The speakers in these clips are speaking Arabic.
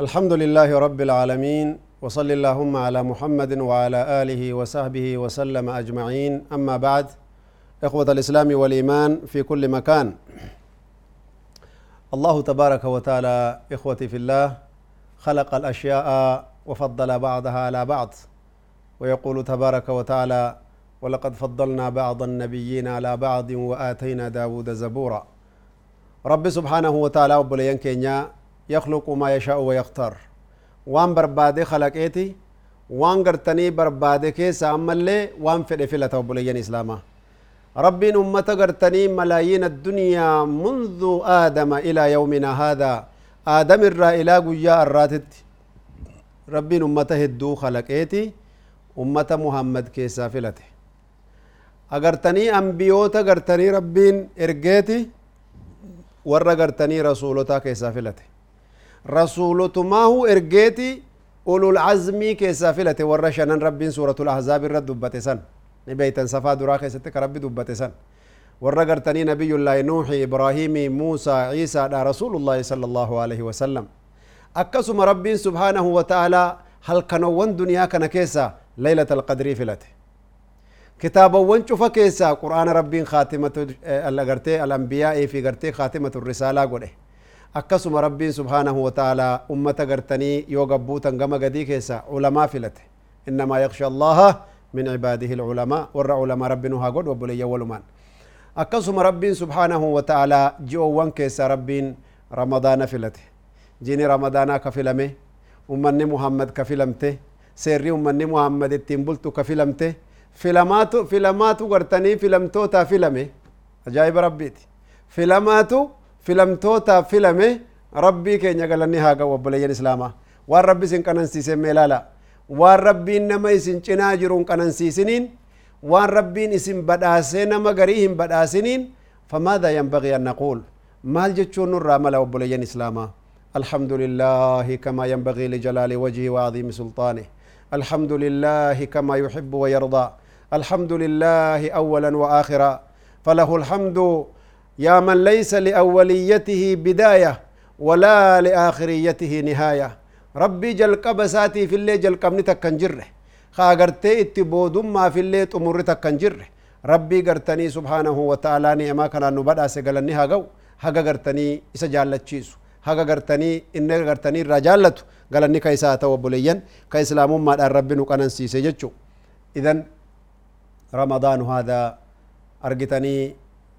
الحمد لله رب العالمين وصل اللهم على محمد وعلى آله وصحبه وسلم أجمعين. أما بعد إخوة الإسلام والإيمان في كل مكان. الله تبارك وتعالى إخوتي في الله خلق الأشياء وفضل بعضها على بعض. ويقول تبارك وتعالى ولقد فضلنا بعض النبيين على بعض وآتينا داود زبورا. رب سبحانه وتعالى وبلين كينيا يخلق ما يشاء ويختار. وان بربادي خلقيتي وان قرتني بربادي كيس أما اللي وان في الإفلة وبلين إسلاما. ربي أمة قرتني ملايين الدنيا منذ آدم إلى يومنا هذا. آدم الرا إلى قيا الراتت ربي أمة هدو خلقيتي أمة محمد كيسا فلته أقرتني أنبيوتا قرتني ربين إرقيتي warra gartanii rasuulotaa keessaa filate rasuulotumaahu ergeeti ulul azmii keessaa filate warra shanan rabbiin suuratul ahzaab irra dubbate san ni beeytan safaa duraa keessatti ka rabbi dubbate san والرجر تاني نبي الله نوح إبراهيم موسى عيسى دا رسول الله صلى الله عليه وسلم. أكسم ربي سبحانه وتعالى هل كانوا ون دنيا كان كيسا؟ ليلة القدر فلته. كتاب ون شوف كيسا؟ قرآن ربي خاتمة آه، الأغرتي الأنبياء في غرتي خاتمة الرسالة قوله أكسم ربي سبحانه وتعالى أمة غرتني يوغبو تنغم قدي كيسا علماء فلته. إنما يخشى الله من عباده العلماء ورع علماء ربنا هاقود وبلي يولمان. يو akkasuma rabbiin subhaanahu wataalaa ji'oowwan keessa rabbiin ramadaana filate jini ramadaanaa ka filame ummanni muhammad ka filamte seerri ummanni muhammad ittiin bultu ka filamte filamaatu filamaatu gartanii filamtootaa filame ajaa'iba rabbiiti filamaatu filamtootaa filame rabbii keenya galanni haa ga'u obboleeyyan islaamaa waan rabbi isin qanansiise mee ilaala waan rabbiin nama isin cinaa jiruun qanansiisiniin rabbiin isin badhaasee nama garii hin badhaasiniin فماذا ينبغي أن نقول مال جتشون نرى ملا وبليين إسلاما الحمد لله كما ينبغي لجلال وجهه وعظيم سلطانه الحمد لله كما يحب ويرضى الحمد لله اولا واخرا فله الحمد يا من ليس لاوليته بدايه ولا لاخريته نهايه ربي جل قبساتي في الليل جل قبنتك كنجره خاغرتي اتبودما في الليل تمرتك كنجره ربي قرتني سبحانه وتعالى نعما كان نبدا سجلني هاغو هاغا قرتني isa jaallachiisu haga gartanii inni gartanii irraa jaallatu galanni ka isaa ta'u obboleeyyan ka islaamummaadhaan rabbi nu qanansiise jechuu idan ramadaanu haadaa argitanii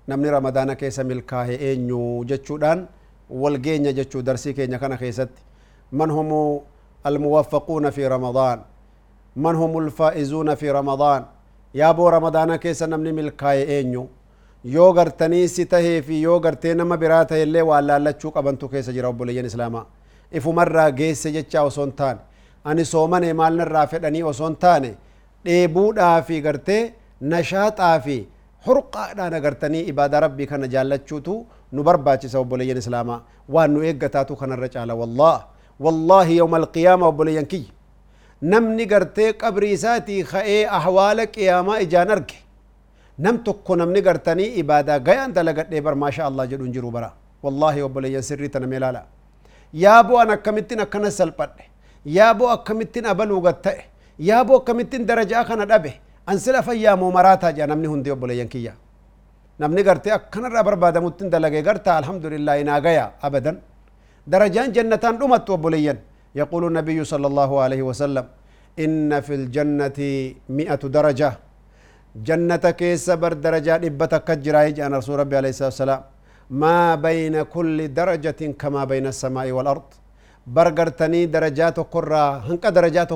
namni ramadaana keessa milkaahe eenyu jechuudhaan wal geenya jechuu darsii keenya kana keessatti man humu almuwaffaquuna fi ramadaan ramadaan yaaboo ramadaana keessa namni milkaahe eenyu yoo gartanii si tahee fi yoo gartee nama biraa tahe illee waan laallachuu qabantu keessa jira obboleeyyan islaamaa ifumarraa geesse jechaa osoo hin taane ani soomane maalnarraa fedhanii osoo hin taane dheebuudhaa fi gartee nashaaxaa fi hurqaadhaan agartanii ibaadaa rabbii kana jaallachuutu nu barbaachisa obboleeyyan islaamaa waan nu eeggataatu kanarra caala wallah wallaahi yawma alqiyaama obboleeyyan kiyya namni gartee qabrii isaatii ka'ee ahwaala qiyaamaa ijaan arge nam tokko namni gartanii ibaadaa gayaan dalagadhee bar maasha allah jedhu hin jiru bara wallaahi obboleeyyan sirrii tana mee ilaala yaaboo an akkamittiin akkana salphadhe yaaboo akkamittiin abaluu gatta'e yaaboo akkamittiin darajaa kana dhabe an sila fayyaamoo maraataa jedha namni hundi obboleeyyan kiyya namni gartee akkanarraa barbaadamuttiin dalagee gartaa alhamdulillaahi naa gaya abadan darajaan jannataan dhumattu obboleeyyan يقول النبي صلى الله عليه وسلم إن في الجنة مئة درجة. جنة كيس بر درجة إبتا كجراي أنا رسول ربي عليه الصلاة والسلام. ما بين كل درجة كما بين السماء والأرض. برغرتني درجات قرى هنك درجات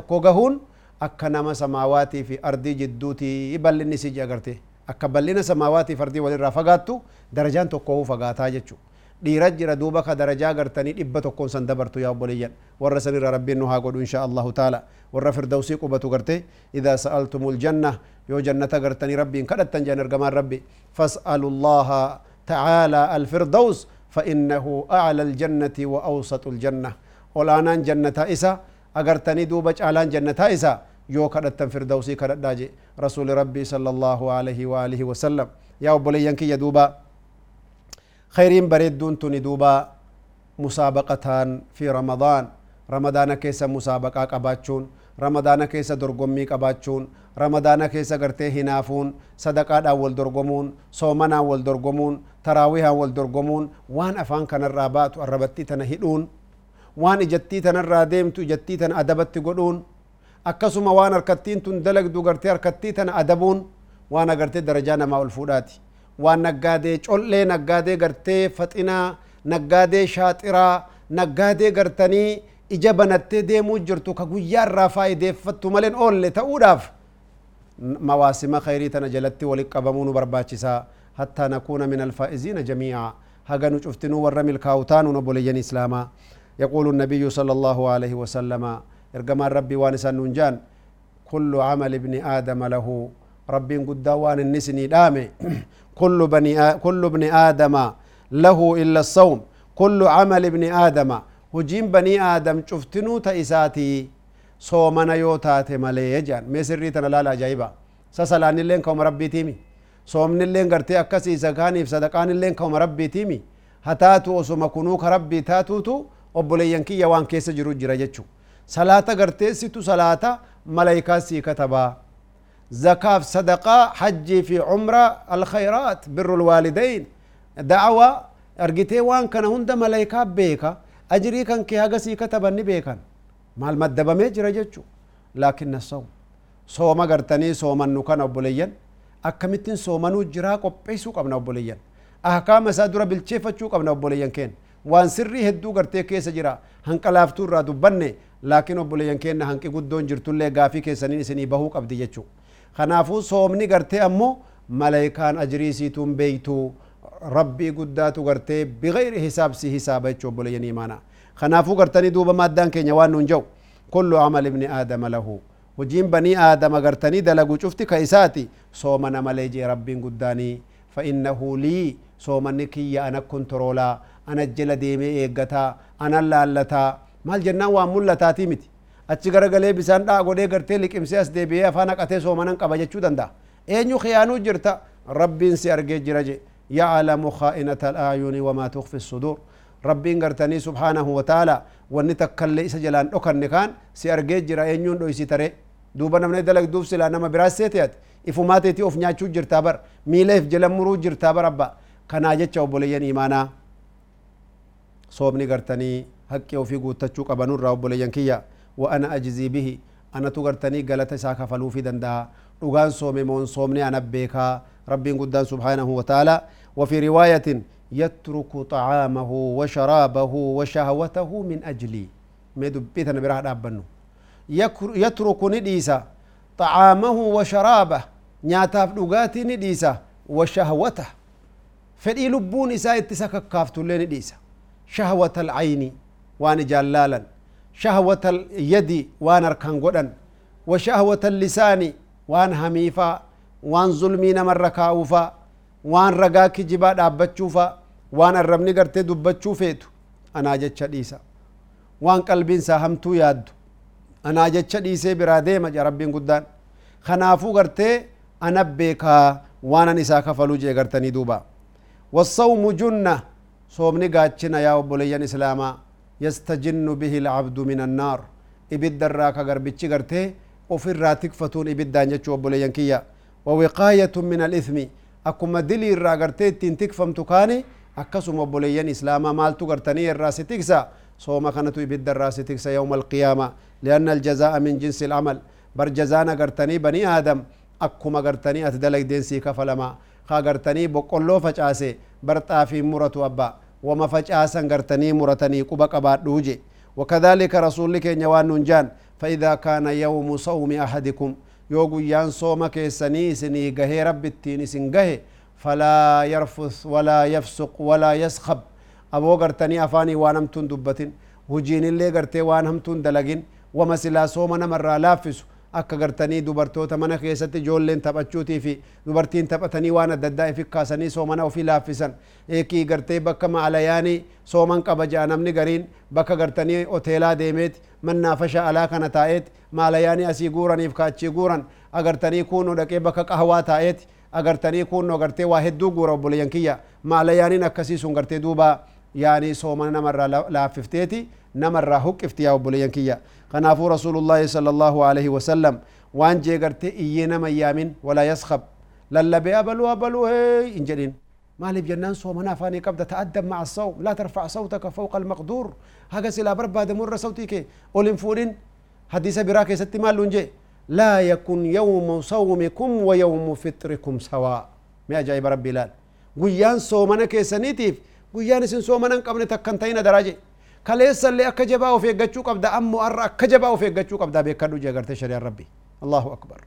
samaawaati fi ardii jidduuti bal'inni si agartee akka bal'ina samaawaati fi ardii walirraa fagaattu darajaan tokko fagaataa jechuudha. Dhiira jira duuba ka darajaa gartanii dhibba tokkoon san dabartu yaa obboleeyyan warra sanirra rabbiin nu haa godhu insha allahu taala warra firdawsii qubatu garte idaa sa'altumul janna yoo jannata gartanii rabbiin kadhattan jedhan ergamaan rabbi fas'alu llaha tacaala alfirdaws فإنه أعلى الجنة وأوسط الجنة olaanaan jannataa isa agartanii duuba caalaan jannataa isa yoo kadhattan firdawsii kadhadhaa je rasuuli rabbii sala allahu alaihi waalihi wasallam yaa obboleeyyan kiyya tuni duuba musaabaqataan fi ramadaan ramadaana keessa musaabaqaa qabaachuun ramadaana keessa dorgommii qabaachuun ramadaana keessa gartee hinaafuun sadaqaadhaan wal dorgomuun soomanaan wal dorgomuun taraawihaan wal dorgomuun waan afaan kanarraa baatu arrabattii tana hidhuun waan ijattii tanarraa deemtu ijattii tana adabatti godhuun akkasuma waan harkattiin tun dalagdu gartee harkattii tana adabuun waan agartee darajaa namaa ol fuudhaati waan naggaadee collee naggaadee gartee faxinaa naggaadee shaaxiraa naggaadee gartanii ija banattee deemuu jirtu ka guyyaa irraa faayideeffattu maleen oolle ta'uudhaaf mawaasima khayrii tana jalatti walit qabamuu nu barbaachisaa hattaa nakuuna min alfaa'iziina jamiica haga nu cuftinuu warra milkaa'utaanu no boleeyyan islaamaa يقول النبي صلى الله عليه وسلم ارجما ربي وانسان نونجان كل عمل ابن آدم له ربي قد وان النسني دامي كل بني. كل ابن آدم له إلا الصوم. كل عمل ابن آدم. هجين بني آدم شفتنو تأساتي؟ صومنا يوتات ملي يجان ميسري تنلال أجايبا سسلان اللين كوم ربي تيمي. صومن اللين قرتي أكسي سكاني في صدقان اللين كوم ربي تيمي. هتاتو وسما كنوك ربي تاتوتو obboleeyyan kiyya waan keessa jiru jira jechu salaata garteessitu salaata malaayikaa sii katabaa sadaqaa hajjii fi cumra alkhayraat birru lwaalidayn da'awa argitee waan kana hunda malaayikaa beeka ajrii kan kee haga sii kataban ni beekan maal maddabamee jira jechu laakin nasawm sooma gartanii soomannu kana obboleeyyan akkamittiin soomanuu jiraa qopheessuu qabna obboleeyyan ahkaama isaa dura bilcheeffachuu qabna obboleeyyan keenya waan sirrii hedduu gartee keessa jira hanqalaaftuu irraa dubbanne laakiin obboleeyyan keenna hanqi guddoon jirtullee gaafii keessaniin isinii bahuu qabdi jechuu kanaafuu soomni gartee ammoo malaayikaan ajrii siituun beeytu rabbii guddaatu gartee bigayri hisaab si hisaaba jechuu obboleeyyan imaana kanaafuu gartanii duuba maaddaan keenya waan nuun jau kullu amal ibni aadama lahu hojiin banii aadama gartanii dalagu cufti ka isaati soomana malee jee rabbiin guddaanii fa innahu lii soomanni kiyya ana kontorolaa ana jala deemee eeggataa ana laallataa maal jennaan waan mul'ataatii miti achi garagalee bisaan dhaa godhee gartee liqimsee as deebi'ee afaan haqatee soomanan qaba jechuu danda'a eenyu khiyaanuu jirta rabbiin si argee jira je ya'lamu khaa'inata al'aayuni wamaa tukfi sudur rabbiin gartanii subhaanahu wa ta'ala wanni takkallee isa jalaan dhokanne kaan si argee jira eenyuun dhoysi taree duuba namni dalagduuf silaa nama biraas seete ifumaateetii of nyaachuu jirtaa bar miileef jala muruu jirtaa bar abba kanaa jecha obboleeyyan imaanaa soomni gartanii haqqii ofii guuttachuu qabanurraa obboleeyyan kiyya ana ajzii bihi anatu gartanii galata isaa kafaluufii danda'a dhugaan soome moon soomni ana beekaa rabbiin guddaan subhaanahu wa ta'ala وفي رواية يترك طعامه وشرابه وشهوته من أجلي. ما دبيتنا براه دابنو يترك نديسا طعامه وشرابه. نياتاف دغاتي نديسا وشهوته. فدي لبون إسا اتسا كافتو نديسا شهوة العين. وان جلالا. شهوة اليد وان أركان قدن وشهوة اللسان وان هميفا وان ظلمين من ركاوفا وان رقا كجبا دابتشوفا وان الربني قرتي دبتشو فيتو. أنا جتش ديسا وان قلبين ساهمتو يادو. أنا جتش ديسي برادي مجا ربين قدان. خنافو قرتي أنا بيكا وأنا نسا كفلو جي قرتني دوبا. والصوم جنة. صومني قاتشنا يا أبوليان إسلاما. يستجن به العبد من النار. إبد الراكا قربتش قرتي وفي الراتك فتون إبد دانجتش أبوليان كيا ووقاية من الإثم أكما دلي الرا قرتي تنتك فمتكاني أكسم أبوليان إسلاما مالتو قرتني الراس تكسا. صوما كانت إبد الراس تكسا يوم القيامة. لأن الجزاء من جنس العمل. بر جزانا قرتني بني آدم. أكما قرتني أتدلق دينسي كفلما خا قرتني بقلو فجأسي. برطا في مرتو أبا. وما فجاسا قرتني مرتني قبا قبات دوجي. وكذلك رسول لك نيوان ننجان فإذا كان يوم صوم أحدكم يوغو يان صوم كيسني سني قهي رب التين فلا يرفث ولا يفسق ولا يسخب. أبو قرتني أفاني وانمتون دبتين هجين اللي قرتي وانهمتون دلقين وما سلا صوم نمر لافس akka gartanii dubartoota mana keessatti ijoolleen taphachuutii fi dubartiin taphatanii waan adda addaa ifi kaasanii soomana ofii laaffisan eekii gartee bakka maalayaanii sooman qaba ja'a namni gariin bakka gartanii hoteelaa deemeet mannaafasha alaa kana taa'eet maalayaanii asii guuraniif kaachii guuran agartanii kuunoo dhaqee bakka qahwaa taa'eet agartanii kuunoo gartee waa hedduu guura obboleeyyan kiyya maalayaaniin akkasii sun gartee duuba yaani soomana namarraa laaffifteeti نمر حق افتياء بوليان كيا كان رسول الله صلى الله عليه وسلم وان جي غرتي ينم يامن ولا يسخب لالا بيابلو ابلو هي انجلين ما لي بجنان سو منا فاني تادب مع الصوم لا ترفع صوتك فوق المقدور هكذا سلا بربا دمور مر صوتيك اولين فورين حديث براك ست مال لا يكن يوم صومكم ويوم فطركم سواء ما جاي برب بلال ويان سو منا كيسنيتيف ويان سن سو منا قبنتك كنتين درجه قبل تكنتين درجة كليس اللي أكجبا وفي قجو قبدا أمو أر أكجبا وفي قجو قبدا بيكادو جاقرت شريع ربي الله أكبر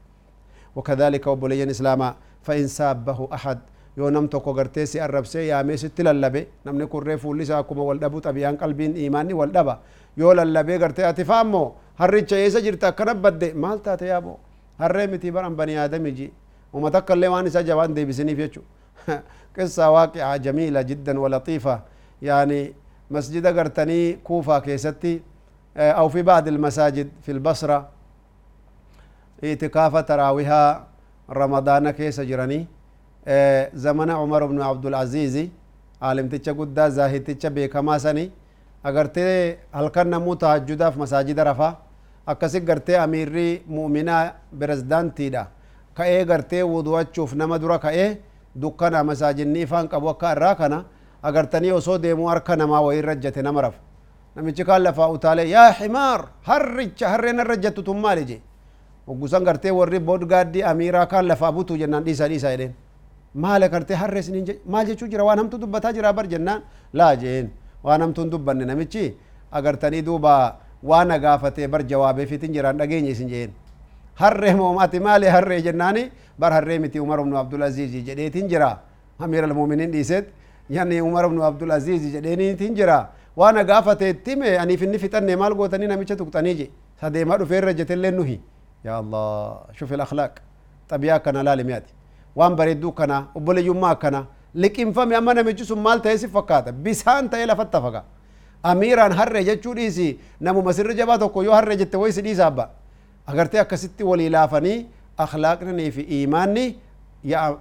وكذلك وبليان إسلاما فإن سابه أحد yoo nam tokko gartee si arrabsee yaamee sitti lallabe namni kurree fuulli isaa akkuma wal dhabu xabiyaan qalbiin imaanni wal dhaba yoo lallabee gartee ati faammoo harricha eessa jirta akkana badde maal taate yaaboo harree miti baran bani aadami ji uma takka illee waan isaa jabaan deebisiniif jechu qissa waaqicaa jamiila jiddan walatiifa yaani masjida gartanii kuufaa keessatti أو في بعض المساجد في البصرة اعتكاف تراويها رمضان كيس جراني زمن عمر بن عبد العزيز عالم تيچا قدا زاهد تيچا بيكما سني agartee halkan namuu tahajjudaaf masaajida rafa akkasi gartee amiirri mu'minaa beresdaantiidha ka'ee gartee wudu'achuuf nama dura ka'ee dukkana masaajinni ifaan qabu akka irraa kana agartanii osoo deemuu harka namaa wayii rajjate nama rafa namichi kaan lafaa utaalee yaa himaar harricha harreen rajjattu tun maali je oggusan gartee warri boodgaaddii amiiraa kaan lafaa butuu jennaan dhiisa dhiisa jedheen maal gartee harree siniin maal jechuu jira waan hamtu dubbataa jira bar jennaan laa jeen waan hamtuun dubbanne namichi agartanii duuba waan agaafatee bar jawaabeefitin jiraan dhageenye isin jeen harree moomati maali harree jennaani bar harree miti umar ibnu abdulaziizi jedheetin jira amiir almuminin يعني عمر بن عبد العزيز جديني تنجرا وأنا غافت تيم اني فيني فتن مال غوتني نميچ توكتني جي سدي ما دفر جتلن نهي يا الله شوف الاخلاق طب يا كان لا وان بريدو كنا وبل يما كنا لكن فم يا من نميچ سو مال تيس فكات بيسان تاي لفتفقا اميران هر رجت چوديسي نمو مسر جباتو كو يو هر رجت ويس دي زابا اگرتي اكستي ولي لافني اخلاقني في ايماني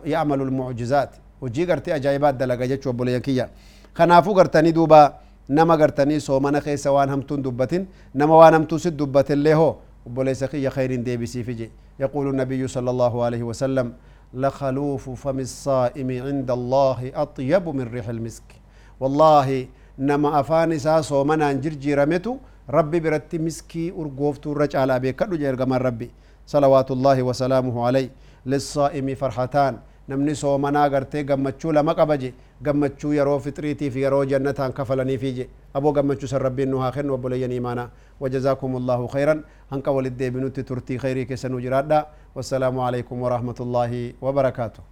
يعمل المعجزات hojii gartee ajaa'ibaat dalaga jechuu obboleeyyan kiyya kanaafuu gartanii duuba nama gartanii soomana keessa waan hamtuun dubbatin nama waan hamtuu sit dubbatillee hoo obboleessa kiyya khayriin deebisiifi je yaquulu nabiyyu sala allahu alaihi wasallam لخلوف فم الصائم عند الله أطيب من ريح المسك والله نما أفاني سا صومنا جرجي رمتو ربي برتي مسكي أرقوفتو رجع بيكدو جيرغم ربي صلوات الله وسلامه عليه للصائم فرحتان namni soomanaa gartee gammachuu lama qaba je gammachuu yeroo fitriitiif yeroo jannataan kafalaniifi je aboo gammachuu san rabbiin nu haa kennu obboleeyyan imaanaa وجزاكم الله خيرا هنك ولد بنوت ترتي خيري كسنو جرادا والسلام عليكم ورحمة الله وبركاته